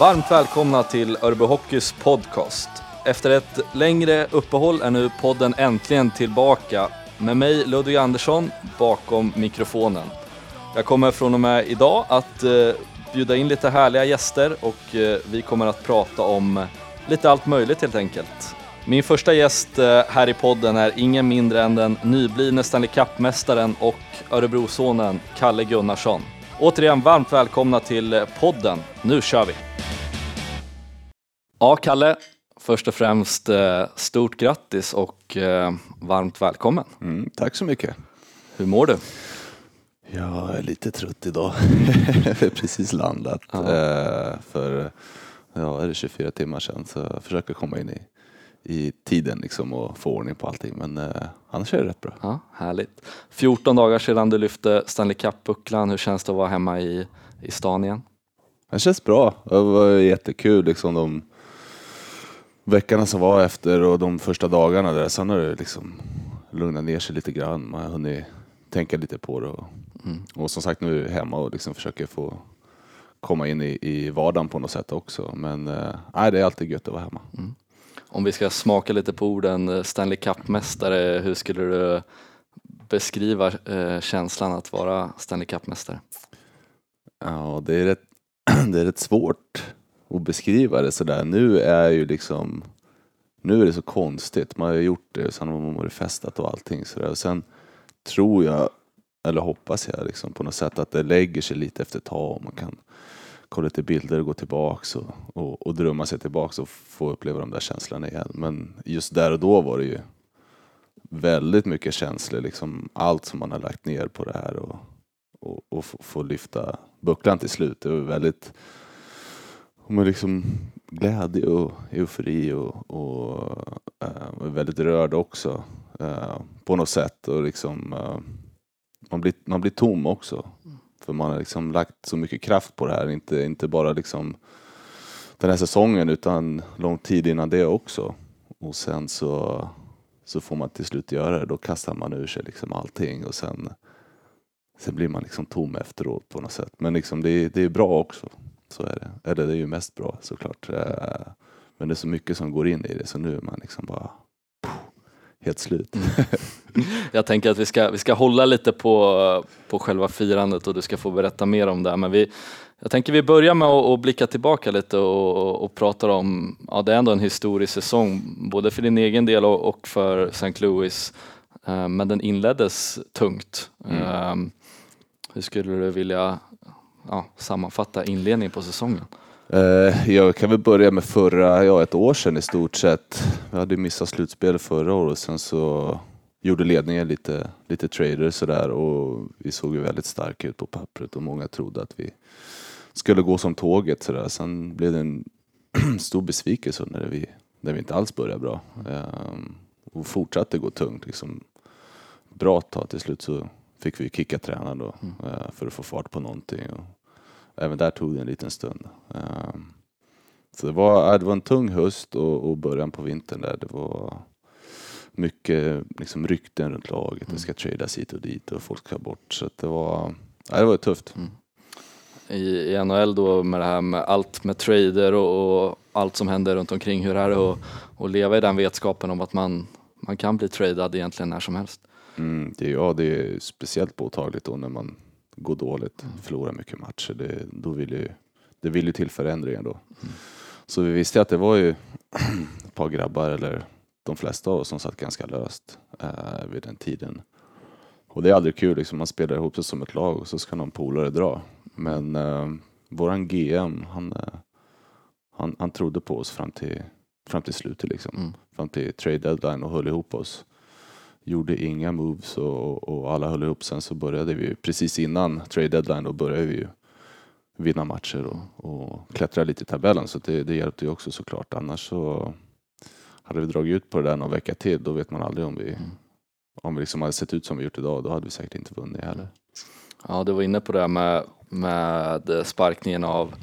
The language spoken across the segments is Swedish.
Varmt välkomna till Örby Hockeys podcast. Efter ett längre uppehåll är nu podden äntligen tillbaka med mig Ludvig Andersson bakom mikrofonen. Jag kommer från och med idag att eh, bjuda in lite härliga gäster och eh, vi kommer att prata om lite allt möjligt helt enkelt. Min första gäst eh, här i podden är ingen mindre än den nyblivne Stanley Cup-mästaren och Örebrosonen Kalle Gunnarsson. Återigen varmt välkomna till podden. Nu kör vi! Ja, Kalle, först och främst eh, stort grattis och eh, varmt välkommen. Mm, tack så mycket. Hur mår du? Jag är lite trött idag. Precis landat. Ja. Eh, för ja, är det 24 timmar sedan så jag försöker komma in i, i tiden liksom och få ordning på allting. Men eh, annars är det rätt bra. Ja, härligt. 14 dagar sedan du lyfte Stanley Cup-bucklan. Hur känns det att vara hemma i, i stan igen? Det känns bra. Det var jättekul liksom de veckorna som var efter och de första dagarna där. Sen har det liksom lugnat ner sig lite grann. Man har hunnit tänka lite på det. Och, Mm. och som sagt nu är jag hemma och liksom försöker få komma in i, i vardagen på något sätt också. Men eh, det är alltid gött att vara hemma. Om vi ska smaka lite på orden eh, Stanley Cup-mästare, hur skulle du eh, beskriva eh, känslan att vara Stanley Cup-mästare? Ja, det är rätt, det är rätt svårt att beskriva det sådär. Nu är ju liksom, nu är det så konstigt. Man har ju gjort det och sen har man varit festat och allting sådär. Och sen tror jag, eller hoppas jag liksom på något sätt att det lägger sig lite efter ett tag och man kan kolla lite bilder och gå tillbaks och, och, och drömma sig tillbaks och få uppleva de där känslorna igen. Men just där och då var det ju väldigt mycket känslor, liksom allt som man har lagt ner på det här och, och, och få, få lyfta bucklan till slut. Det var väldigt men liksom glädje och eufori och, och äh, väldigt rörd också äh, på något sätt. Och liksom, äh, man, blir, man blir tom också. För man har liksom lagt så mycket kraft på det här. Inte, inte bara liksom den här säsongen utan lång tid innan det också. Och sen så, så får man till slut göra det. Då kastar man ur sig liksom allting och sen, sen blir man liksom tom efteråt på något sätt. Men liksom det, är- det är bra också. Så är det. Eller det är ju mest bra såklart. Eh, men det är så mycket som går in i det så nu är man liksom bara helt slut. Jag tänker att vi ska, vi ska hålla lite på, på själva firandet och du ska få berätta mer om det. Men vi, jag tänker vi börjar med att, blicka tillbaka lite och, och, och pratar om, ja det är ändå en historisk säsong, både för din egen del och, och för St. Louis. Eh, Men den inleddes tungt. Mm. Eh, Hur skulle du vilja ja, sammanfatta inledningen på säsongen? Eh, Jag kan väl börja med förra, ja ett år sedan i stort sett. Vi hade missat slutspel förra året och sen så gjorde ledningen lite, lite trader sådär och vi såg ju väldigt starka ut på pappret och många trodde att vi skulle gå som tåget sådär. Sen blev det en stor besvikelse när vi, när vi inte alls började bra. Ehm, Och fortsatte gå tungt liksom. Bra tag till slut så fick vi kicka tränaren då eh, för att få fart på någonting. Och även där tog det en liten stund. Ehm, Så det var, det var en tung höst och, och början på vintern där. Det var mycket liksom, rykten runt laget. Det ska tradas hit och dit och folk ska bort. Så det var, ja, det var tufft. i, i NHL då med det här med allt med trader och, och allt som händer runt omkring. Hur är det att, att leva i den vetskapen om att man, man kan bli tradad egentligen när som helst? Mm, det, ja, det är speciellt påtagligt då när man går dåligt, förlorar mycket matcher. Det, då vill ju, det vill ju till förändringar då. Så vi visste att det var ju ett par grabbar, eller de flesta av oss, som satt ganska löst eh, vid den tiden. Och det är aldrig kul, liksom, man spelar ihop sig som ett lag och så ska någon polare dra. Men eh, våran GM, han, eh, han, han trodde på oss fram till, fram till slutet. Liksom. Mm. Fram till trade deadline och höll ihop oss gjorde inga moves och, och alla höll ihop. Sen så började vi precis innan trade deadline, då började vi ju vinna matcher och, och klättra lite i tabellen. Så det, det hjälpte ju också såklart. Annars så hade vi dragit ut på det där någon vecka till, då vet man aldrig om vi, om vi liksom hade sett ut som vi gjort idag, då hade vi säkert inte vunnit heller. Ja, du var inne på det här med, med sparkningen av,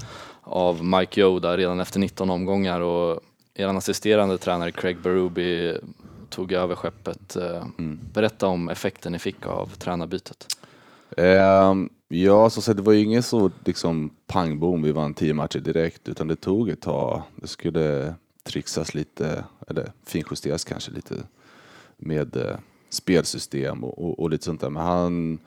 av Mike Yoda redan efter 19 omgångar och er assisterande tränare Craig Berube tog över skeppet. Eh, Mm. Berätta om effekten ni fick av tränarbytet. Ehm, ja, så sagt, det var ju ingen så liksom pang bom, vi vann tio matcher direkt, utan det tog ett tag. Det skulle trixas lite, eller finjusteras kanske lite med eh, spelsystem och, och, och lite sånt där. Men han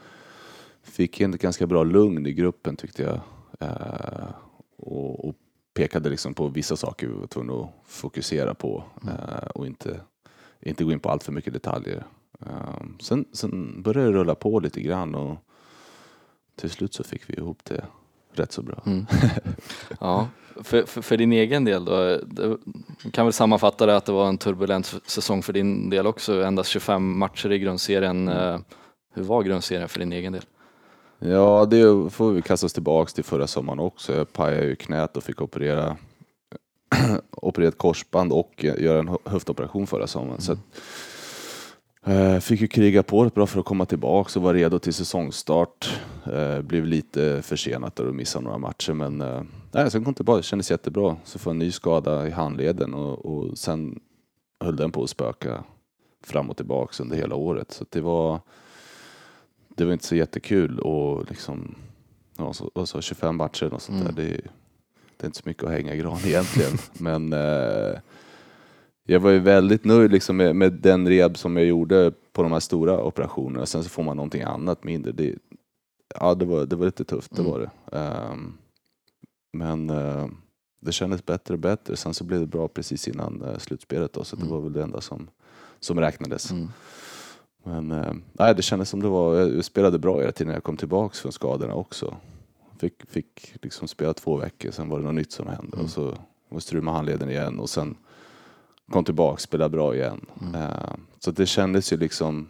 fick en ganska bra lugn i gruppen tyckte jag. Eh, och, och pekade liksom på vissa saker vi var tvungna att fokusera på eh, och inte, inte gå in på allt för mycket detaljer. Um, sen, sen började det rulla på lite grann och till slut så fick vi ihop det rätt så bra. Mm. Ja, för, för, för din egen del då, det, kan väl sammanfatta det att det var en turbulent säsong för din del också, endast 25 matcher i grundserien. Eh, Hur var grundserien för din egen del? Ja, det får vi kasta oss tillbaks till förra sommaren också. Jag pajade ju knät och fick operera operera ett korsband och göra en höftoperation förra sommaren. Så att, eh, fick ju kriga på rätt bra för att komma tillbaks och vara redo till säsongstart. Eh, blev lite försenat och missade några matcher men eh, nej, sen kom tillbaka, det kändes jättebra. Så får en ny skada i handleden och, och sen höll den på att spöka fram och tillbaks under hela året. Så det var det var inte så jättekul och liksom ja, så, och så 25 matcher och sånt Mm. där. Det, det är inte så mycket att hänga i gran egentligen. Men eh, jag var ju väldigt nöjd liksom med, med den rehab som jag gjorde på de här stora operationerna. Sen så får man någonting annat mindre. Det, ja, det var, det var lite tufft, det Mm. var det. Ehm, men eh, det kändes bättre och bättre. Sen så blev det bra precis innan eh, slutspelet då, så det Mm. var väl det enda som, som räknades. Mm. Men eh, nej, det kändes som det var, jag spelade bra hela tiden när jag kom tillbaks från skadorna också. Fick, fick liksom spela två veckor, sen var det något nytt som hände Mm. och så var strul med handleden igen och sen kom tillbaks, spelade bra igen. Mm. Eh, så det kändes ju liksom,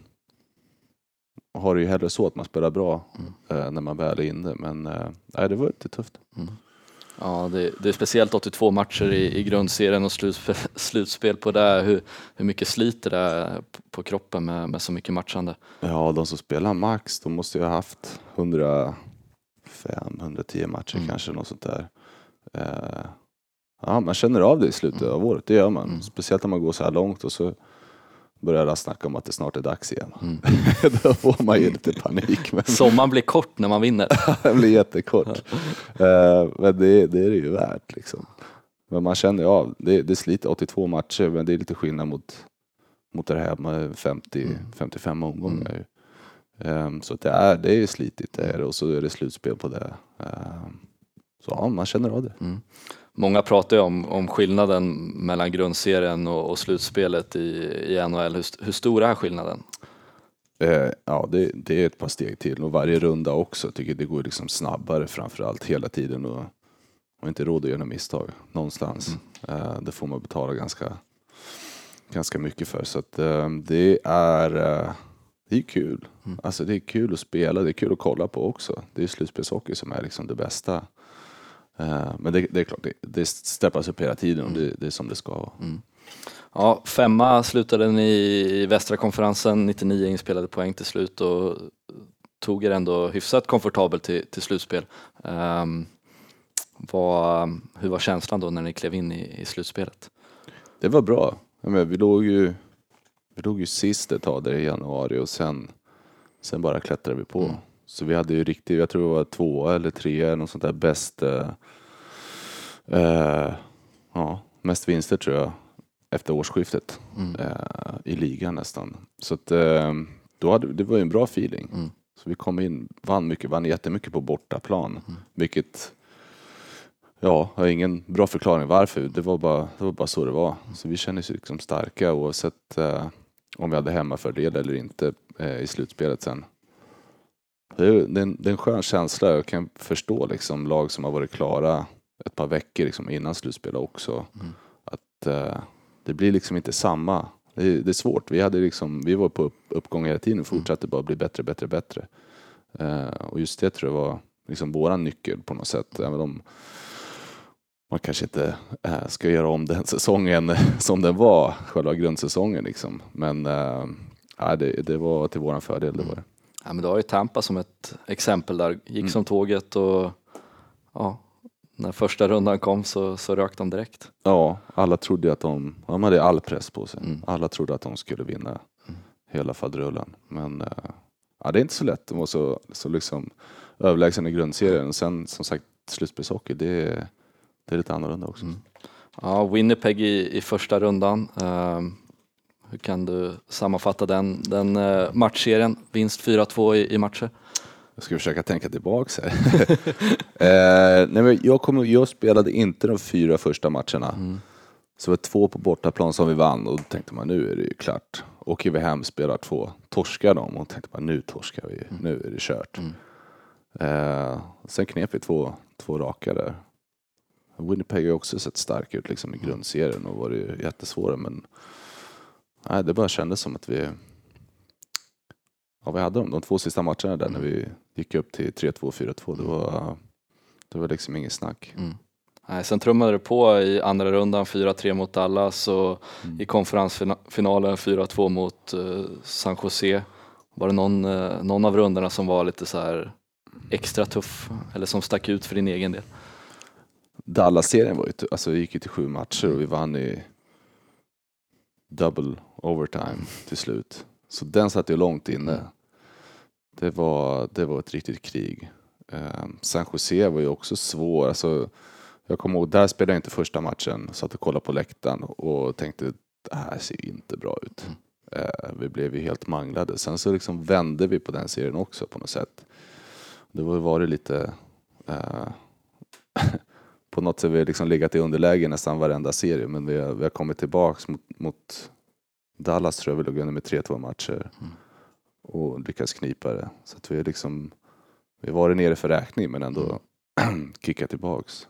har det ju hellre så att man spelar bra Mm. eh, när man väl är inne, men eh, nej, det var lite tufft. Ja, det, det är speciellt 82 matcher i, i grundserien och slutspel, slutspel på det. Hur, hur mycket sliter det på, kroppen med, med så mycket matchande? Ja, de som spelar max, de måste ju ha haft 105, 110 matcher Mm. kanske, något sånt där. Eh, ja, man känner av det i slutet Mm. av året, det gör man. Mm. Speciellt när man går så här långt och så börjar alla snacka om att det snart är dags igen. Mm. Då får man ju lite panik, men Sommaren blir kort när man vinner. den blir jättekort. Eh, men det, det är det ju värt liksom. Men man känner av, det, det sliter 82 matcher, men det är lite skillnad mot, mot det här med 50, Mm. 55 omgångar. Ehm, så det är, det är slitigt det är, det, och så är det slutspel på det. Ehm, så ja, man känner av det. Mm. Många pratar ju om, om skillnaden mellan grundserien och, och slutspelet i, i NHL. Hur, hur stor är skillnaden? Eh, ja, det, det är ett par steg till och varje runda också. Jag tycker det går liksom snabbare framförallt hela tiden och har inte råd att göra misstag någonstans. Eh, det får man betala ganska, ganska mycket för. Så att, det är eh, det är kul. Mm. Alltså det är kul att spela, det är kul att kolla på också. Det är slutspelshockey som är liksom det bästa. Eh, men det, det är klart, det, det steppas upp hela tiden och det, det är som det ska vara. Ja, femma slutade ni i västra konferensen, 99 inspelade poäng till slut och tog er ändå hyfsat komfortabelt till, till slutspel. Um, vad, hur var känslan då när ni klev in i, i slutspelet? Det var bra. Jag menar, vi, låg ju, vi låg ju sist ett tag där i januari och sen, sen bara klättrade vi på. Mm. Så vi hade ju riktigt, jag tror det var två eller tre eller något sånt där bäst, eh, eh, ja, mest vinster tror jag efter årsskiftet Mm. eh, i ligan nästan. Så att, eh, då hade, det var ju en bra feeling. Mm. Så vi kom in, vann mycket, vann jättemycket på bortaplan. Mm. Vilket, ja, jag har ingen bra förklaring varför. Det var bara, det var bara så det var. Så vi kände oss liksom starka oavsett eh, om vi hade hemmafördel eller inte eh, i slutspelet sen. Det är, det, är en, det är en skön känsla. Jag kan förstå liksom lag som har varit klara ett par veckor liksom innan slutspel också. Mm. Att eh, det blir liksom inte samma. Det är, det är svårt. Vi, hade liksom, vi var på upp, uppgång hela tiden och fortsatte bara bli bättre, bättre, bättre. Eh, och just det tror jag var liksom våran nyckel på något sätt. Även om man kanske inte eh, ska göra om den säsongen som den var, själva grundsäsongen liksom. Men ja, det, det var till våran fördel, det var. Ja, men du har ju Tampa som ett exempel där, gick Mm. som tåget och ja, när första rundan kom så, så rök de direkt. Ja, alla trodde att de, de hade all press på sig. Mm. Alla trodde att de skulle vinna Mm. hela fadrullen. Men eh, ja, det är inte så lätt att vara så, så liksom överlägsen i grundserien. Och sen som sagt slutspelshockey, det är, det är lite annorlunda också. Mm. Ja, Winnipeg i, i första rundan. Um, hur kan du sammanfatta den, den uh, matchserien? Vinst 4-2 i, i matcher. Jag ska försöka tänka tillbaks här. eh, nej men jag, kom, jag spelade inte de fyra första matcherna. Mm. Så det var två på bortaplan som vi vann och då tänkte man nu är det ju klart. Åker vi hem, spelar två, torskar dem och tänkte man nu torskar vi, mm. nu är det kört. Mm. Eh, sen knep vi två, två raka där. Winnipeg har också sett stark ut liksom i mm. grundserien och varit jättesvåra men nej, det bara kändes som att vi Ja, vi hade dem de två sista matcherna där när vi gick upp till 3-2, 4-2. Det var, det var liksom inget snack. Mm. Nej, sen trummade det på i andra rundan 4-3 mot Dallas och mm. i konferensfinalen 4-2 mot uh, San Jose. Var det någon, uh, någon av rundorna som var lite så här extra tuff eller som stack ut för din egen del? Dallas-serien var ju, alltså gick ju till sju matcher och vi vann i double overtime till slut. Så den satt ju långt inne. Mm. Det var, det var ett riktigt krig. Um, San Jose var ju också svår. Alltså, jag kommer ihåg, där spelade jag inte första matchen. Satt och kollade på läktaren och tänkte det här ser ju inte bra ut. Mm. Uh, vi blev ju helt manglade. Sen så liksom vände vi på den serien också på något sätt. Det var varit lite uh, på något sätt vi har liksom legat i underläge nästan varenda serie men vi har, vi har kommit tillbaks mot, mot Dallas tror jag vi låg under med 3-2 matcher. Mm. Och lyckats knipa det. Så att vi har liksom, vi har varit nere för räkning men ändå mm. kickat tillbaks.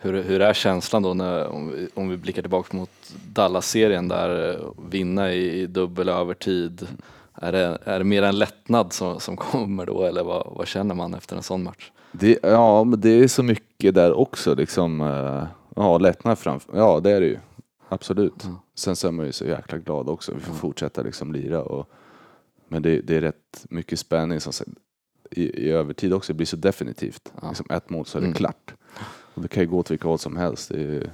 Hur, hur är känslan då när, om, vi, om vi blickar tillbaka mot Dallas-serien där vinna i, i dubbel övertid. Mm. Är det, är det mer en lättnad som, som kommer då eller vad, vad känner man efter en sån match? Det, ja, men det är så mycket där också liksom. Eh, ja, lättnad framför, ja det är det ju. Absolut. Mm. Sen så är man ju så jäkla glad också. Vi får mm. fortsätta liksom lira. Och, men det, det är rätt mycket spänning som i, i övertid också. Det blir så definitivt. Ja. Liksom ett mål så är det mm. klart. Och det kan ju gå åt vilka håll som helst. Det är,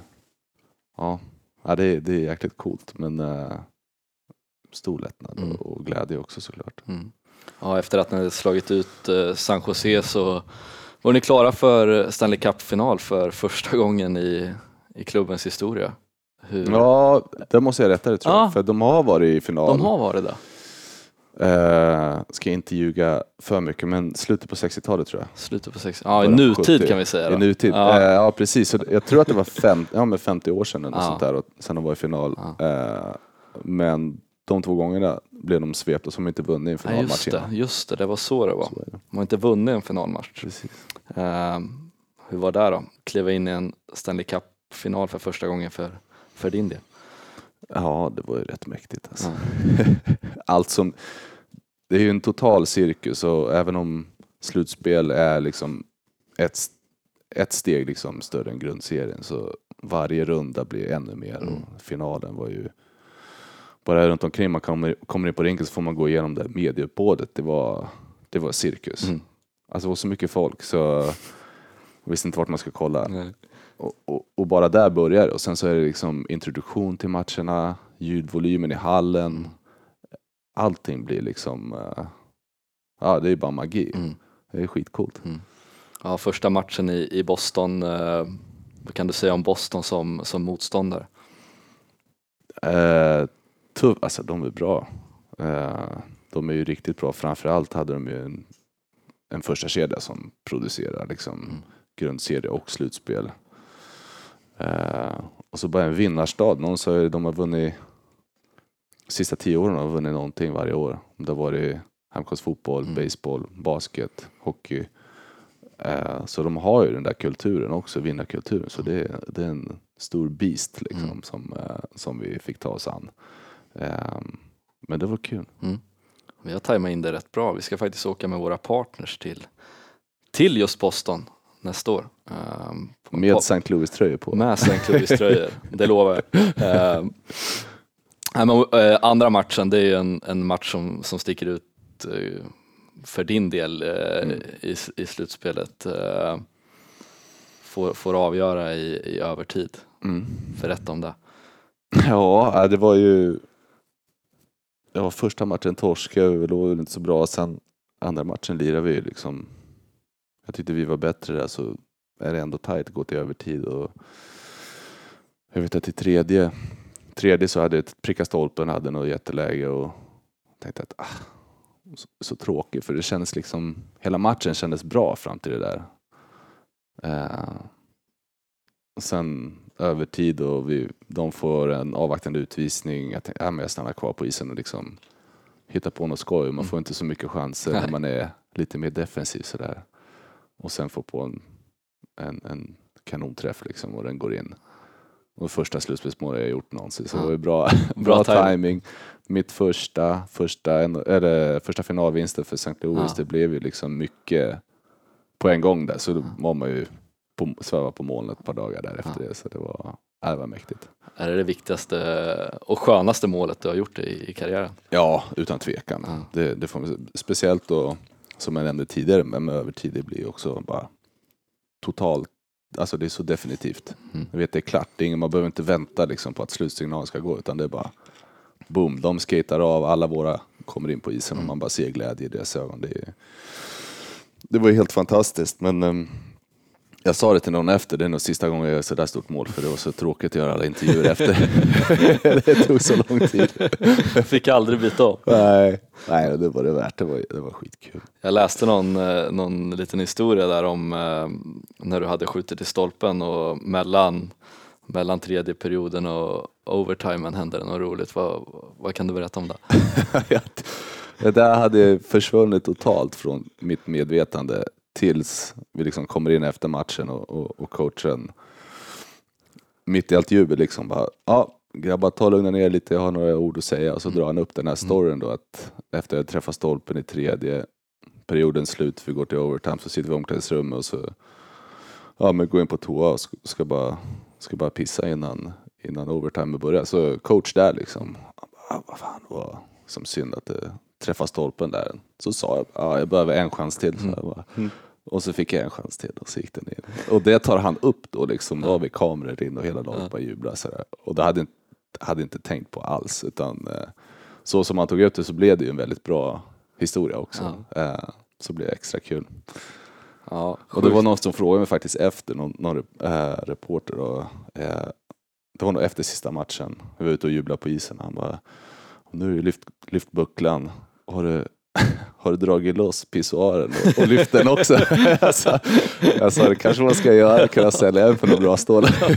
ja, ja det, är, det är jäkligt coolt. Men uh, stor lättnad mm. och, och, glädje också såklart. Mm. Ja, efter att ni slagit ut uh, San Jose så var ni klara för Stanley Cup-final för första gången i, i klubbens historia. Hur? Ja, det måste jag rätta dig tror jag. För de har varit i final. De har varit det? Uh, ska jag inte ljuga för mycket, men slutet på 60-talet tror jag. Slutet på 60 Ja, i nutid 70. kan vi säga. Då. I nutid, ja, uh, ja precis. Så jag tror att det var fem, ja, men 50 år sedan eller ja. sånt där, och sen de var i final. Ja. Uh, men de två gångerna blev de svepta som inte vunnit en finalmatch ja, just det, just det, det var så det var. Så det. De har inte vunnit en finalmatch. Precis. hur var det då? Kliva in i en Stanley Cup-final för första gången för för din del? Ja, det var ju rätt mäktigt alltså. Mm. Allt som, det är ju en total cirkus och även om slutspel är liksom ett, ett steg liksom större än grundserien så varje runda blir ännu mer mm. och finalen var ju bara runt omkring man kommer, kommer in på rinken så får man gå igenom det medieuppbådet. Det var, det var cirkus. Mm. Alltså det var så mycket folk så jag visste inte vart man skulle kolla. Nej. Och, och, bara där börjar det. Och sen så är det liksom introduktion till matcherna, ljudvolymen i hallen. Allting blir liksom, uh, ja det är bara magi. Mm. Det är skitcoolt. Mm. Ja, första matchen i, i Boston, uh, vad kan du säga om Boston som, som motståndare? Uh, tuff, alltså de är bra. Uh, de är ju riktigt bra. Framförallt hade de ju en, en första kedja som producerar liksom mm. grundserie och slutspel. Uh, och så bara en vinnarstad. Någon sa att de har vunnit sista tio åren har vunnit någonting varje år. Det har varit hemkonstfotboll, mm. baseball, basket, hockey. Uh, så de har ju den där kulturen också, vinnarkulturen. Så det, är, det är en stor beast liksom mm. som, som vi fick ta oss an. Um, men det var kul. Mm. Vi har tajmat in det rätt bra. Vi ska faktiskt åka med våra partners till, till just Boston nästa år. Um, med St. Louis-tröjor på? Med St. Louis-tröjor, det lovar jag. Um, uh, andra matchen, det är en, en match som, som sticker ut uh, för din del uh, mm. i, i slutspelet. Får, får avgöra i, i övertid. Mm. Berätta om det. Ja, det var ju ja, första matchen torskade vi, låg inte så bra. Sen andra matchen lirade vi liksom. Jag tyckte vi var bättre där så är det ändå tajt, gå till övertid och jag vet att i tredje, tredje så hade jag ett pricka stolpen, hade något jätteläge och tänkte att ah, så, så tråkigt för det kändes liksom, hela matchen kändes bra fram till det där. Eh, och sen övertid och vi, de får en avvaktande utvisning. Jag tänkte, ja, men jag stannar kvar på isen och liksom hittar på något skoj. Man mm. får inte så mycket chanser när man är lite mer defensiv sådär. Och sen får på en, en, en kanonträff liksom och den går in. Och första slutspelsmålet jag gjort någonsin så det var bra, bra, bra timing. Mitt första, första, eller, första finalvinsten för St. Louis, ja. det blev ju liksom mycket på en gång där så då var man ju på, sväva på molnet ett par dagar därefter ja. det så det var, det var mäktigt. Är det det viktigaste och skönaste målet du har gjort i, i karriären? Ja, utan tvekan. Ja. Det, det får speciellt då, som jag nämnde tidigare, men med övertid, det blir också bara totalt Alltså det är så definitivt. Mm. Jag vet det är klart, det är ingen, man behöver inte vänta liksom på att slutsignalen ska gå utan det är bara boom, de skater av, alla våra kommer in på isen mm. och man bara ser glädje i deras ögon. Det, är, det var helt fantastiskt men um, jag sa det till någon efter, det är nog sista gången jag gör sådär stort mål för det var så tråkigt att göra alla intervjuer efter. det tog så lång tid. Jag fick aldrig byta om. Nej, nej det var det värt, det var, det var skitkul. Jag läste någon, eh, någon liten historia där om eh, när du hade skjutit i stolpen och mellan, mellan tredje perioden och overtimen hände det något roligt. Vad, vad kan du berätta om det? det där hade försvunnit totalt från mitt medvetande tills vi liksom kommer in efter matchen och, och, och coachen mitt i allt jubel liksom bara, ja grabbar ta lugna ner lite, jag har några ord att säga och så mm. drar han upp den här mm. storyn då att efter att träffa stolpen i tredje periodens slut, vi går till overtime, så sitter vi i omklädningsrummet och så ja men går in på toa och ska, ska bara, ska bara pissa innan, innan overtime börjar. Så coach där liksom, ah, vad fan, vad som synd att det träffa stolpen där. Så sa jag, ja, jag behöver en chans till. Så jag bara, mm. Och så fick jag en chans till och så gick den in. Och det tar han upp då liksom, då har vi kameror in och hela laget ja. bara jublar sådär. Och det hade inte, hade inte tänkt på alls utan eh, så som han tog upp det så blev det ju en väldigt bra historia också. Ja. Eh, så blev det extra kul. Ja, och det var någon som frågade mig faktiskt efter, någon, någon äh, reporter och, äh, det var nog efter sista matchen, vi var ute och jublade på isen. Han bara, nu har du lyft, lyft bucklan har du, har du dragit loss pissoaren och, och lyft den också? jag, sa, jag sa, det kanske man ska göra, kunna sälja den för några bra stålar.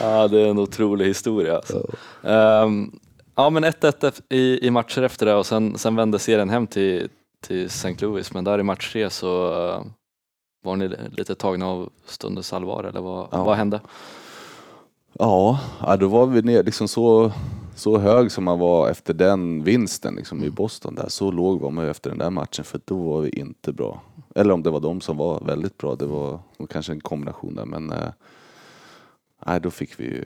ja, det är en otrolig historia. Alltså. Ja. Um, ja, men 1-1 i, i matcher efter det och sen, sen vände serien hem till, till St. Louis, men där i match tre så uh, var ni lite tagna av stundens allvar, eller vad, ja. vad hände? Ja, då var vi ner liksom så så hög som man var efter den vinsten liksom, i mm. Boston där, så låg var man efter den där matchen för då var vi inte bra. Eller om det var de som var väldigt bra, det var kanske en kombination där men eh, nej, då fick vi ju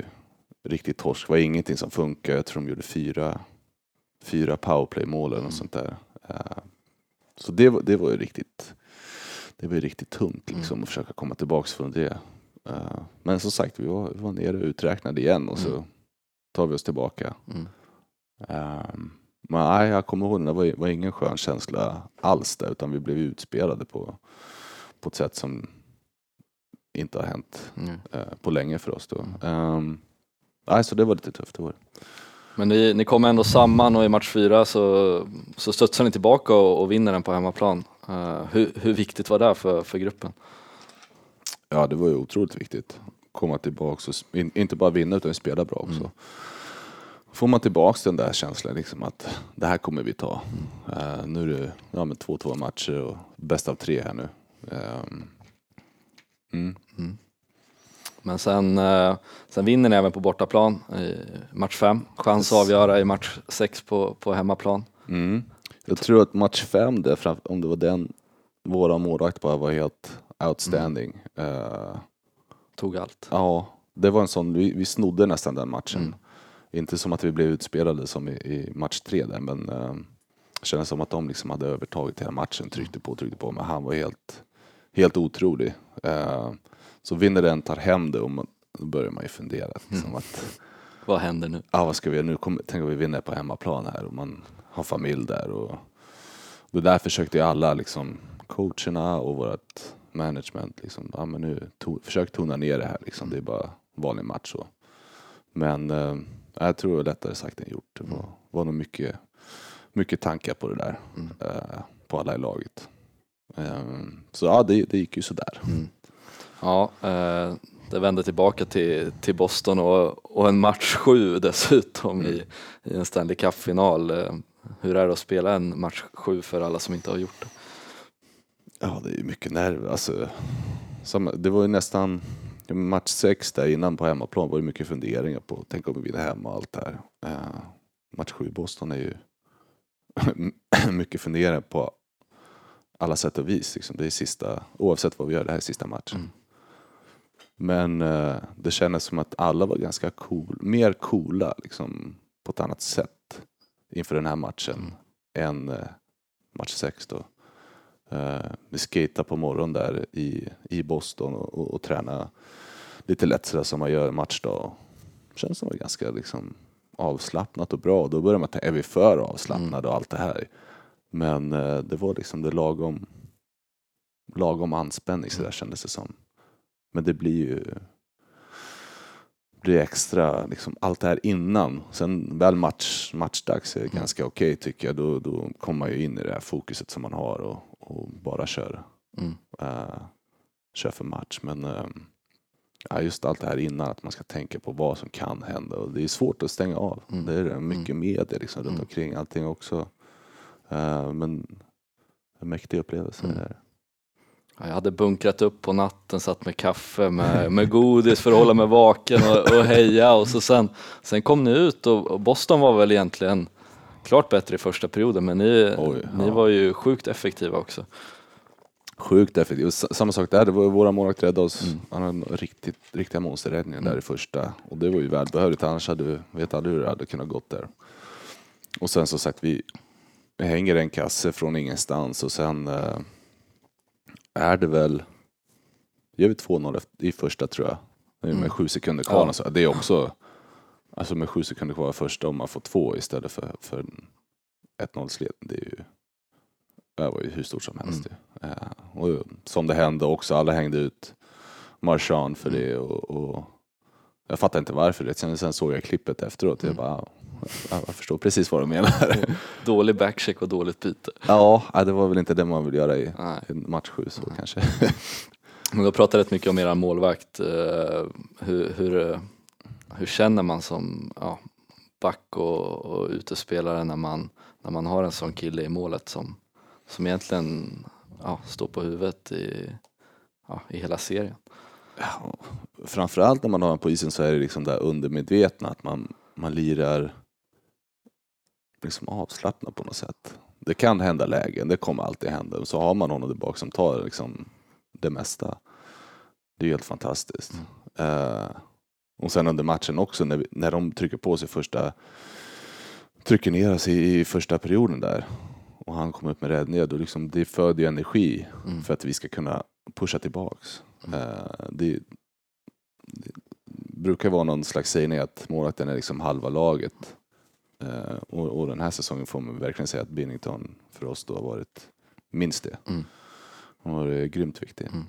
riktigt torsk. Det var ingenting som funkade. Jag tror de gjorde fyra, fyra powerplay-mål eller något mm. sånt där. Eh, så det, var, det var ju riktigt, det var riktigt tungt liksom mm. att försöka komma tillbaks från det. Eh, men som sagt, vi var, vi var nere och uträknade igen och så mm tar vi oss tillbaka. Mm. Um, men nej, jag kommer ihåg det var, var ingen skön känsla alls där utan vi blev utspelade på, på ett sätt som inte har hänt mm. uh, på länge för oss då. Um, nej, så det var lite tufft. Det var. Men ni, ni kom ändå samman och i match fyra så, så studsar ni tillbaka och, och vinner den på hemmaplan. Uh, hur, hur viktigt var det för, för gruppen? Ja, det var ju otroligt viktigt. Komma tillbaka och in, inte bara vinna utan spela bra också. Mm får man tillbaks den där känslan liksom att det här kommer vi ta. Uh, nu är det ja, 2-2 matcher och bäst av tre här nu. Um, mm. Mm. Men sen, uh, sen vinner ni även på bortaplan i match 5. Chans att avgöra i match 6 på, på hemmaplan. Mm. Jag tror att match 5, om det var den, våra målvakt bara var helt outstanding. Uh, Tog allt? Ja, det var en sån, vi, vi snodde nästan den matchen. Mm. Inte som att vi blev utspelade som i, i match tre där, men eh, det kändes som att de liksom hade övertagit hela matchen, tryckte på, tryckte på, men han var helt, helt otrolig. Eh, så vinner den, tar hem det och man, då börjar man ju fundera. Liksom, mm. att, vad händer nu? Ja, vad ska vi göra nu? Kommer, tänk om vi vinner på hemmaplan här och man har familj där. Och det där försökte ju alla, liksom, coacherna och vårt management, liksom, ja, men nu to, försök tona ner det här. Liksom. Det är bara vanlig match. Så. Men eh, jag tror det var lättare sagt än gjort. Det var, var nog mycket, mycket tankar på det där, Mm. eh, på alla i laget. Eh, så ja, det, det gick ju sådär. Mm. Ja, eh, det vände tillbaka till, till Boston och, och en match sju dessutom i, i en Stanley Cup-final. Eh, hur är det att spela en match sju för alla som inte har gjort det? Ja, det är ju mycket nerv. Alltså, det var ju nästan match sex där innan på hemmaplan var det mycket funderingar på tänk om vi vinner hemma och allt det här. Eh, match sju i Boston är ju mycket funderingar på alla sätt och vis. Liksom. Det är sista, oavsett vad vi gör, det här är sista matchen. Mm. Men eh, det kändes som att alla var ganska cool, mer coola liksom, på ett annat sätt inför den här matchen än eh, match sex då. Eh, vi skejtade på morgonen där i, i Boston och, och, och tränade lite lätt sådär som man gör matchdag. Känns som det var ganska liksom, avslappnat och bra. Då börjar man tänka, är vi för avslappnade och allt det här? Men eh, det var liksom det lagom, lagom anspänning sådär kändes det som. Men det blir ju blir extra, liksom, allt det här innan. Sen väl match, matchdags är det ganska okej tycker jag. Då, då kommer man ju in i det här fokuset som man har och, och bara kör, Mm. eh, kör för match. Men eh, ja, just allt det här innan, att man ska tänka på vad som kan hända. Och det är svårt att stänga av. Mm. Det är det. mycket media liksom, runt Mm. omkring allting också. Eh, men en mäktig upplevelse. Mm. Det där. Ja, Jag hade bunkrat upp på natten, satt med kaffe med, med godis för att hålla mig vaken och, och heja och så sen, sen kom ni ut och, och Boston var väl egentligen klart bättre i första perioden men ni, Oj, ni ja. var ju sjukt effektiva också. Sjukt effektivt. S- Samma sak där, det var våra målvakt räddade oss. Mm. Han hade riktigt, riktiga monsterräddningar Mm. där i första. Och det var ju välbehövligt, annars hade vi, vet aldrig hur det hade kunnat gått där. Och sen som sagt, vi, vi hänger en kasse från ingenstans och sen eh, är det väl, gör vi 2-0 efter- i första tror jag. Med Mm. sju sekunder kvar. Ja. Så det är också, alltså med sju sekunder kvar i första om man får två istället för, för en 1-0 sled. Det är ju, det var ju hur stort som helst. ju. Eh, och som det hände också, alla hängde ut Marchand för Mm. det och, och jag fattar inte varför. Det. Sen, sen såg jag klippet efteråt och jag Mm. bara, ja, jag förstår precis vad de menar. Dålig backcheck och dåligt byte. ja, nej, det var väl inte det man vill göra i Nej. match sju så kanske. Men du har pratat rätt mycket om era målvakt. eh, Hur, hur, hur känner man som ja, back och, och utespelare när man, när man har en sån kille i målet som, som egentligen ja, står på huvudet i, ja, i hela serien? Ja, framförallt när man har en på isen så är det liksom det undermedvetna, att man, man lirar liksom avslappnat på något sätt. Det kan hända lägen, det kommer alltid hända. Så har man någon där bak som tar liksom det mesta. Det är helt fantastiskt. Eh, och sen under matchen också, när, vi, när de trycker på sig första, trycker ner oss i, i första perioden där och han kommer upp med räddningar, då liksom, det föder ju energi Mm. för att vi ska kunna pusha tillbaks. Mm. Eh, det, det brukar vara någon slags sägning att målvakten är liksom halva laget. Eh, och, och den här säsongen får man verkligen säga att Binnington för oss då har varit minst det. Mm. Han har varit grymt viktig. Mm.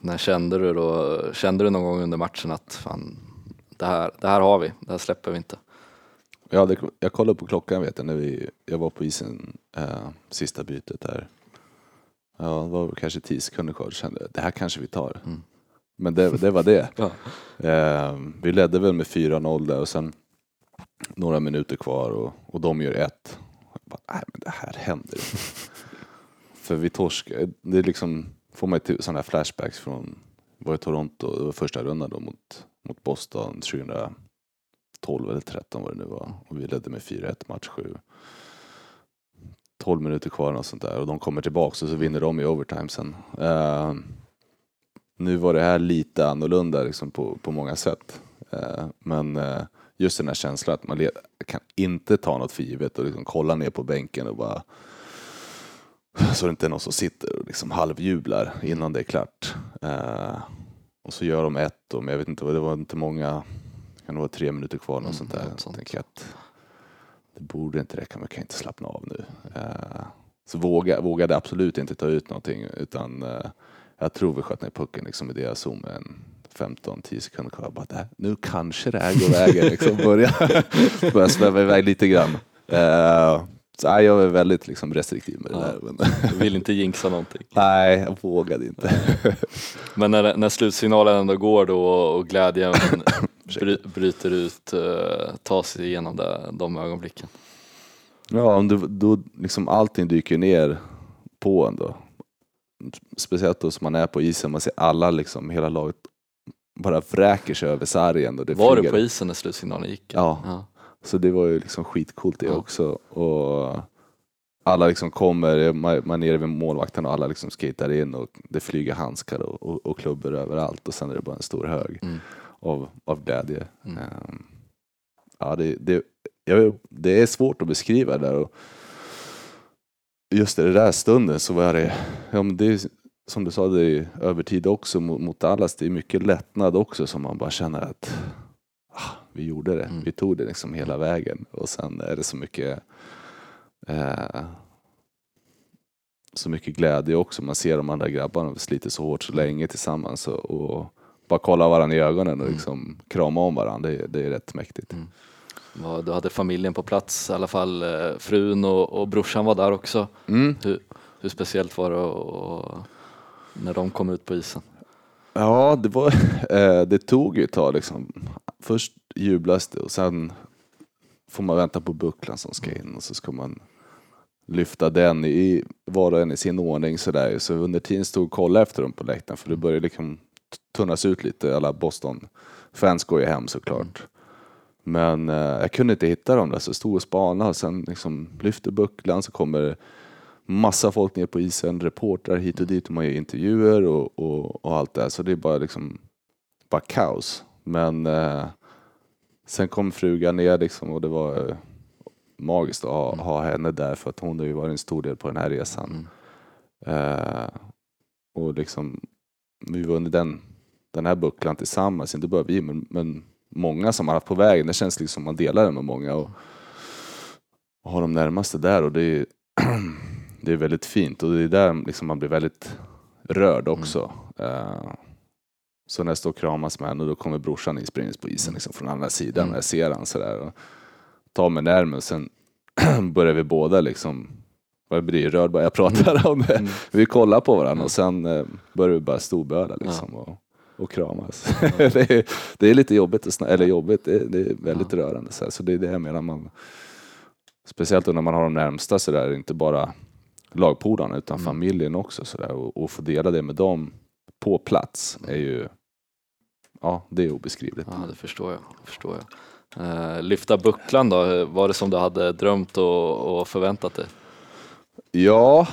När kände du då, kände du någon gång under matchen att fan, det här, det här har vi, det här släpper vi inte? Jag, hade, jag kollade på klockan vet jag, när vi, jag var på isen eh, sista bytet där. Ja, det var kanske 10 sekunder kvar. Kände det här kanske vi tar. Mm. Men det, det var det. Ja. Eh, vi ledde väl med 4-0 där och sen några minuter kvar och, och de gör ett. Jag bara, Nej, men det här händer inte. För vi torskar. Det är liksom, får man till sådana här flashbacks från, var i Toronto, det var första rundan då mot, mot Boston 2012 eller 13 vad det nu var. Och vi ledde med 4-1 match 7. 12 minuter kvar och sånt där och de kommer tillbaks och så vinner de i overtime sen. Eh, nu var det här lite annorlunda liksom på, på många sätt. Eh, men eh, just den här känslan att man kan inte ta något för givet och liksom kolla ner på bänken och bara så det inte är någon som sitter och liksom halvjublar innan det är klart. Eh, och så gör de ett och men jag vet inte, vad det var inte många kan det vara tre minuter kvar, något Mm, sånt där. något sånt. Jag att det borde inte räcka, men jag kan inte slappna av nu. Eh, så våga, vågade absolut inte ta ut någonting, utan eh, jag tror vi sköt ner pucken liksom, i deras zon med en 15-10 sekunder kvar. Bara, "Det här- nu kanske det här går vägen. Liksom, börja, börja sväva iväg lite grann. Eh, så, nej, jag är väldigt liksom, restriktiv med det Ja. där. Men, vill inte jinxa någonting. nej, jag vågade inte. Men när, när slutsignalen ändå går då och glädjen bry, bryter ut, uh, tar sig igenom det, de ögonblicken. Ja, om du, då liksom allting dyker ner på en då. Speciellt då som man är på isen, man ser alla liksom, hela laget bara vräker sig över sargen. Och det Var du flyger- på isen när slutsignalen gick? Ja. ja. Så det var ju liksom skitcoolt det Ja. också. Och alla liksom kommer, man är nere vid målvakten och alla liksom skater in och det flyger handskar och, och, och klubbor överallt och sen är det bara en stor hög Mm. av, av glädje. Mm. Ehm, ja, det, det, jag, det är svårt att beskriva det där. Och just i den där stunden så var det, ja, men det är, som du sa, det är övertid också mot, mot Dallas. Det är mycket lättnad också som man bara känner att ah, vi gjorde det. Mm. Vi tog det liksom hela vägen. Och sen är det så mycket eh, så mycket glädje också. Man ser de andra grabbarna sliter så hårt så länge tillsammans och, och bara kolla varandra i ögonen och Mm. liksom krama om varandra. Det, är- det är rätt mäktigt. Mm. Du hade familjen på plats, i alla fall eh, frun och, och brorsan var där också. Mm. Hur, hur speciellt var det och, när de kom ut på isen? Ja, det, var, eh, det tog ju ett tag liksom. Först jublas det och sen får man vänta på bucklan som ska in och så ska man lyfta den i var och en i sin ordning sådär. Så under tiden stod och kollade efter dem på läktaren för det började liksom tunnas ut lite. Alla Boston-fans går ju hem såklart. Men eh, jag kunde inte hitta dem där så jag stod och spanade och sen liksom lyfte bucklan så kommer massa folk ner på isen, reportrar hit och dit och man gör intervjuer och, och, och allt det här. Så det är bara liksom bara kaos. Men eh, sen kom frugan ner liksom och det var eh, magiskt att ha, ha henne där för att hon har ju varit en stor del på den här resan. Mm. Eh, och liksom, vi var under den, den här bucklan tillsammans, inte bara vi men, men många som har haft på vägen. Det känns liksom som man delar den med många och, och har de närmaste där och det är, det är väldigt fint och det är där liksom man blir väldigt rörd också. Eh, så när jag står och kramas med henne då kommer brorsan inspringandes på isen liksom från andra sidan Mm. och jag ser han sådär och tar mig närmare och sen börjar vi båda liksom jag blir rörd bara jag pratar om det. Mm. Vi kollar på varandra och sen eh, börjar vi bara storböla liksom och, och kramas. det, är, det är lite jobbigt, att eller jobbigt, det, är- det är väldigt rörande. Så, här. så det är det jag menar, man, speciellt när man har de närmsta så där, inte bara lagpolarna utan Mm. familjen också så där, och, och få dela det med dem på plats är ju, ja det är obeskrivligt. Ja, det förstår jag. Förstår jag. Eh, lyfta bucklan då, var det som du hade drömt och, och förväntat dig? Ja,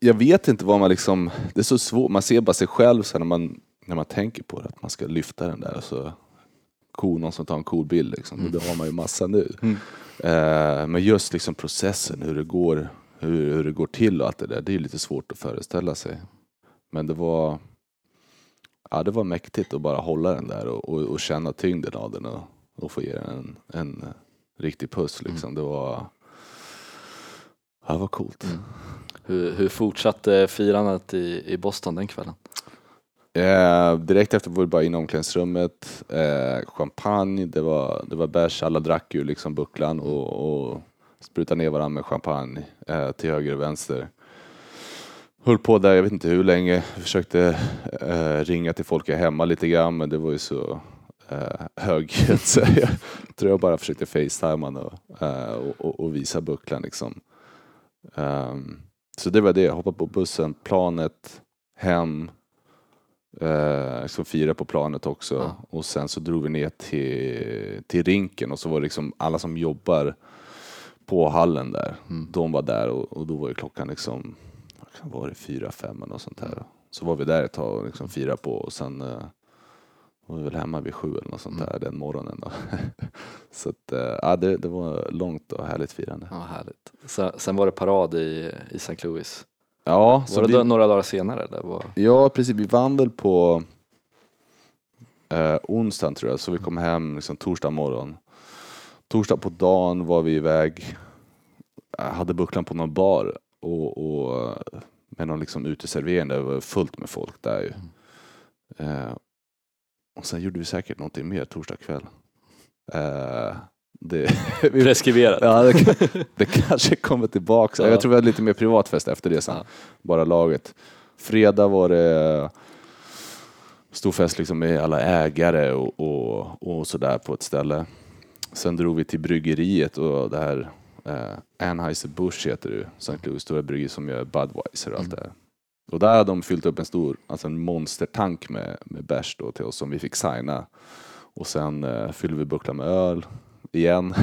jag- vet inte vad man liksom, det är så svårt, man ser bara sig själv sen när man, när man tänker på det, att man ska lyfta den där och så cool, någon som tar en cool bild liksom, och det har man ju massa nu. Mm. Eh, men just liksom processen, hur det går, hur, hur det går till och allt det där, det är lite svårt att föreställa sig. Men det var, ja det var mäktigt att bara hålla den där och, och, och känna tyngden av den och, och få ge den en, en riktig puss liksom. Det var, ja, det var coolt. Mm. Hur, hur fortsatte firandet i, i Boston den kvällen? Eh, direkt efter var vi bara inne i omklädningsrummet, eh, champagne, det var, det var bärs, alla drack ju liksom bucklan och, och sprutade ner varandra med champagne eh, till höger och vänster. Höll på där, jag vet inte hur länge, försökte eh, ringa till folk jag hemma lite grann men det var ju så eh, högljutt så jag tror jag bara försökte facetimea och, eh, och, och, och visa bucklan liksom. Ehm, så det var det, jag hoppade på bussen, planet, hem, eh, liksom fira på planet också. Ja. Och sen så drog vi ner till, till rinken och så var det liksom alla som jobbar på hallen där. Mm. De var där och, och då var ju klockan liksom, vad kan det fyra, fem eller något sånt där. Så var vi där ett tag och liksom firade på och sen eh, var vi väl hemma vid sju eller något sånt Mm. där den morgonen. Då. så att, eh, ja, det, det var långt och härligt firande. Ja, härligt. Sen, sen var det parad i, i St. Louis. Ja, så Var det vi, några dagar senare? Eller? Var, Ja, precis. Vi vann väl på... eh, onsdagen tror jag, så vi kom hem liksom, torsdag morgon. Torsdag på dagen var vi iväg, hade bucklan på någon bar och, och med någon liksom uteservering där det var fullt med folk där ju. Eh, och sen gjorde vi säkert någonting mer torsdag kväll. Eh, det, Preskriberat. ja, det, det kanske kommer tillbaka. Ja. Jag tror vi hade lite mer privatfest efter det sen. Ja. Bara laget. Fredag var det stor fest liksom med alla ägare och, och, och sådär på ett ställe. Sen drog vi till bryggeriet och det här eh, Anheuser-Busch heter det St. Louis stora bryggeri som gör Budweiser och allt det här. Och där hade de fyllt upp en stor, alltså en monstertank med, med bärs till oss som vi fick signa. Och sen eh, fyllde vi bucklan med öl igen.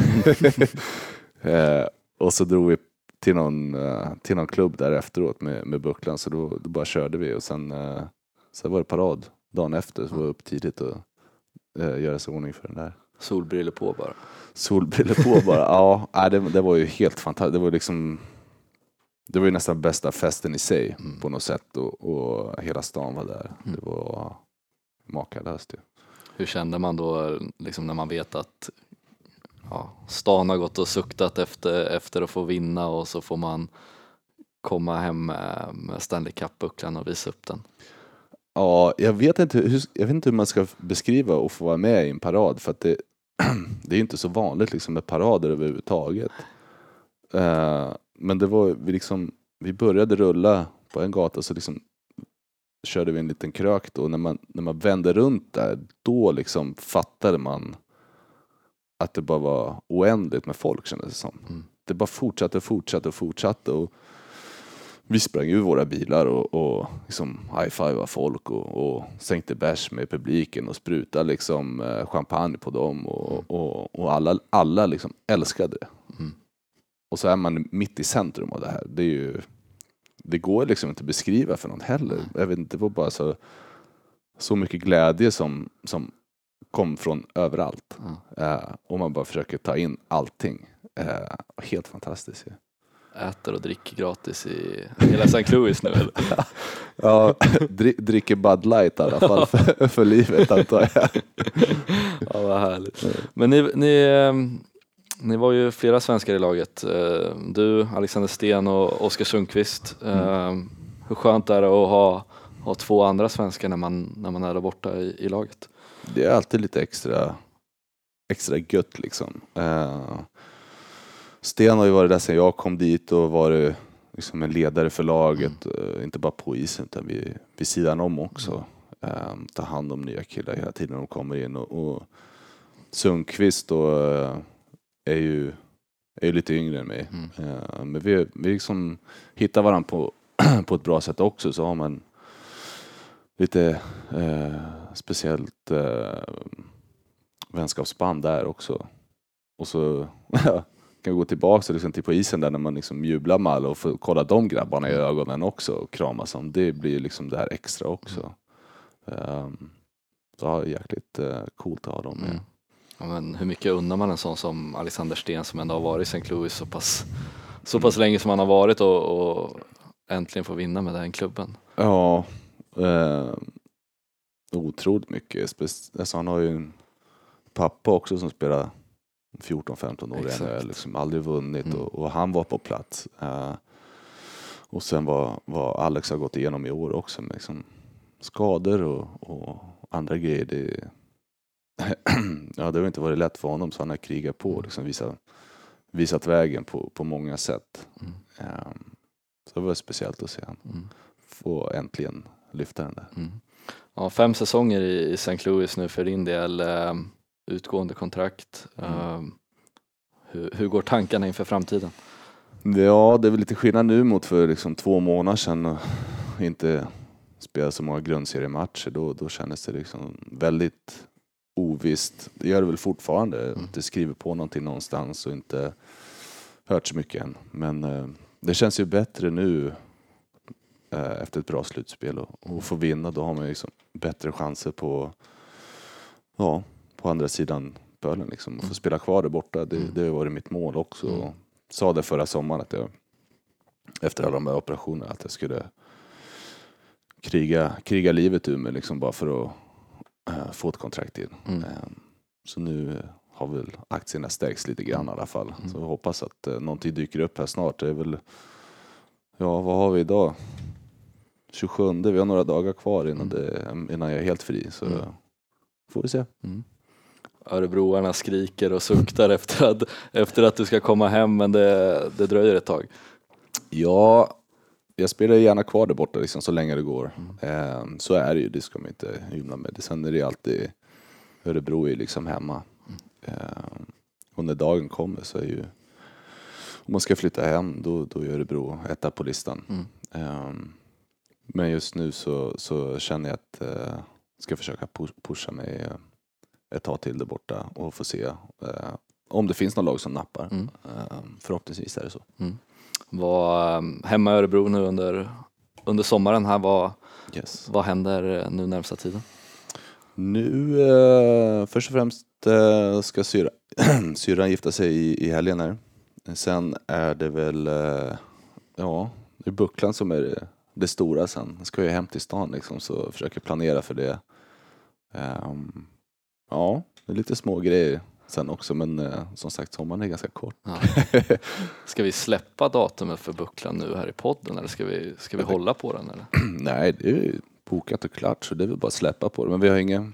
eh, och så drog vi till någon, eh, till någon klubb där efteråt med, med bucklan så då, då bara körde vi och sen, eh, sen var det parad dagen efter så var jag upp tidigt och eh, göra sig i ordning för den där. Solbrillor på bara. Solbrillor på bara. Ja, nej, det, det var ju helt fantastiskt. Det var liksom det var ju nästan bästa festen i sig Mm. på något sätt och, och hela stan var där. Mm. Det var makalöst ju. Hur kände man då liksom när man vet att ja, stan har gått och suktat efter, efter att få vinna och så får man komma hem med, med Stanley Cup-bucklan och visa upp den. Ja, jag vet, inte hur, jag vet inte hur man ska beskriva och få vara med i en parad för att det, det är inte så vanligt liksom med parader överhuvudtaget. Eh, men det var, vi, liksom, vi började rulla på en gata så liksom körde vi en liten krök då. När man, när man vände runt där, då liksom fattade man att det bara var oändligt med folk kändes det som. Mm. Det bara fortsatte och fortsatte och fortsatte. Och vi sprang ur våra bilar och, och liksom high-fivade folk och, och sänkte bärs med publiken och sprutade liksom eh, champagne på dem och, och, och alla, alla liksom älskade det. Mm. Och så är man mitt i centrum av det här. Det, är ju, det går liksom inte att beskriva för någon heller. Jag vet inte, det var bara så, så mycket glädje som, som kom från överallt. Ja. Eh, och man bara försöker ta in allting. Eh, helt fantastiskt ju. Äter och dricker gratis i hela St. Louis nu eller? Ja, dri, dricker Bud Light i alla fall för, för livet antar jag. Ja, vad härligt. Men ni, ni, ehm, ni var ju flera svenskar i laget. Eh, Du, Alexander Sten och Oskar Sundqvist. Ehm, Hur skönt är det att ha, ha två andra svenskar när man, när man är där borta i, i laget? Det är alltid lite extra, extra gött liksom. Sten har ju varit där sedan jag kom dit och varit liksom en ledare för laget. eh, Inte bara på isen utan vid, vid sidan om också. Eh, ta hand om nya killar hela tiden när de kommer in. Och, och Sundqvist då, eh, är ju är ju lite yngre än mig. Mm. Eh, men vi, vi liksom hittar varandra på, på ett bra sätt också så har man lite eh, speciellt vänskapsband där också. Och så kan vi gå tillbaka liksom, till på isen där när man liksom jublar med alla och får kolla de grabbarna i ögonen också och kramas om. Det blir liksom det här extra också. Um, så ja, jäkligt eh, coolt att ha dem med. Mm. Ja, men hur mycket undrar man en sån som Alexander Sten som ändå har varit i St. Louis så pass, så pass länge som han har varit och, och äntligen får vinna med den klubben? Ja, eh, otroligt mycket. Spec- alltså han har ju en pappa också som spelar 14-15 år Exakt. NHL, liksom aldrig vunnit Mm. och, och han var på plats. Eh, och sen vad, vad Alex har gått igenom i år också med liksom skador och, och andra grejer. Det, ja, det har inte varit lätt för honom så han har krigat på och liksom visat, visat vägen på, på många sätt. Mm. Eh, så det var speciellt att se han Mm. få äntligen lyfta den där. Mm. Ja, fem säsonger i, i St. Louis nu för din del, eh, utgående kontrakt. Mm. Eh, hur, hur går tankarna inför framtiden? Ja, det är väl lite skillnad nu mot för liksom två månader sedan och inte spela så många grundseriematcher. Då, då kändes det liksom väldigt ovisst. Det gör det väl fortfarande. Mm. Inte skriver på någonting någonstans och inte hört så mycket än. Men eh, det känns ju bättre nu eh, efter ett bra slutspel och, och få vinna. Då har man ju liksom bättre chanser på, ja, på andra sidan pölen. Liksom. Att få spela kvar där borta, det, Mm. det har varit mitt mål också. Mm. Sa det förra sommaren att jag efter alla de här operationerna att jag skulle kriga, kriga livet ur mig liksom bara för att eh, få ett kontrakt in. Mm. Eh, Så nu har väl aktierna stärkts lite grann i alla fall. Mm. Så vi hoppas att eh, någonting dyker upp här snart. Det är väl, ja vad har vi idag? 27, vi har några dagar kvar innan, det, innan jag är helt fri. Så Mm. får vi se. Mm. Örebroarna skriker och suktar efter att, efter att du ska komma hem men det, det dröjer ett tag. Ja, jag spelar gärna kvar där borta liksom, så länge det går. Mm. Så är det ju, det ska man inte hymla med. Sen är det alltid, Örebro är ju liksom hemma. Mm. Och när dagen kommer så är ju, om man ska flytta hem då, då är Örebro etta på listan. Mm. Eh, men just nu så, så känner jag att jag eh, ska försöka pu- pusha mig eh, ett tag till där borta och få se eh, om det finns någon lag som nappar. Mm. Eh, förhoppningsvis är det så. Var um, hemma i Örebro nu under, under sommaren här, vad, Yes. vad händer eh, nu närmsta tiden? Nu eh, först och främst eh, ska syra, syrran gifta sig i, i helgen här. Sen är det väl, eh, ja, det är bucklan som är det, det stora sen. Jag ska ju hem till stan liksom så försöker planera för det. Ehm, ja, det är lite små grejer sen också men eh, som sagt sommaren är ganska kort. Ja. Ska vi släppa datumet för bucklan nu här i podden eller ska vi, ska vi hålla på den? Eller? Nej, det är ju bokat och klart så det är väl bara att släppa på det. Men vi har inga,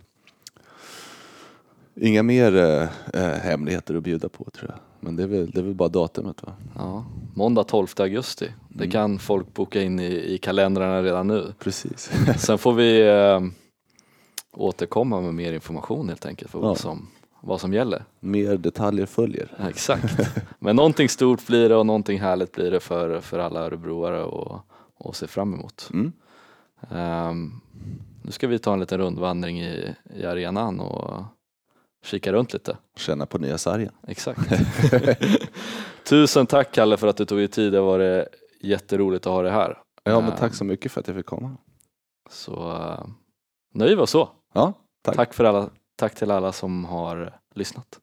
inga mer eh, eh, hemligheter att bjuda på tror jag. Men det är väl, det är väl bara datumet va? Ja, måndag 12 augusti. Det Mm. kan folk boka in i, i kalendrarna redan nu. Precis. Sen får vi eh, återkomma med mer information helt enkelt för vad, Ja. som, vad som gäller. mer detaljer följer. Ja, Exakt. Men någonting stort blir det och någonting härligt blir det för, för alla örebroare och, och se fram emot. Mm. Ehm, nu ska vi ta en liten rundvandring i, i arenan och kika runt lite. Känna på nya sargen. Exakt. Tusen tack Kalle för att du tog dig tid. Det var det jätteroligt att ha dig här. Ja men Ehm, tack så mycket för att jag fick komma. Så uh, nöjer vi oss så. Ja, tack. Tack, för alla, tack till alla som har lyssnat.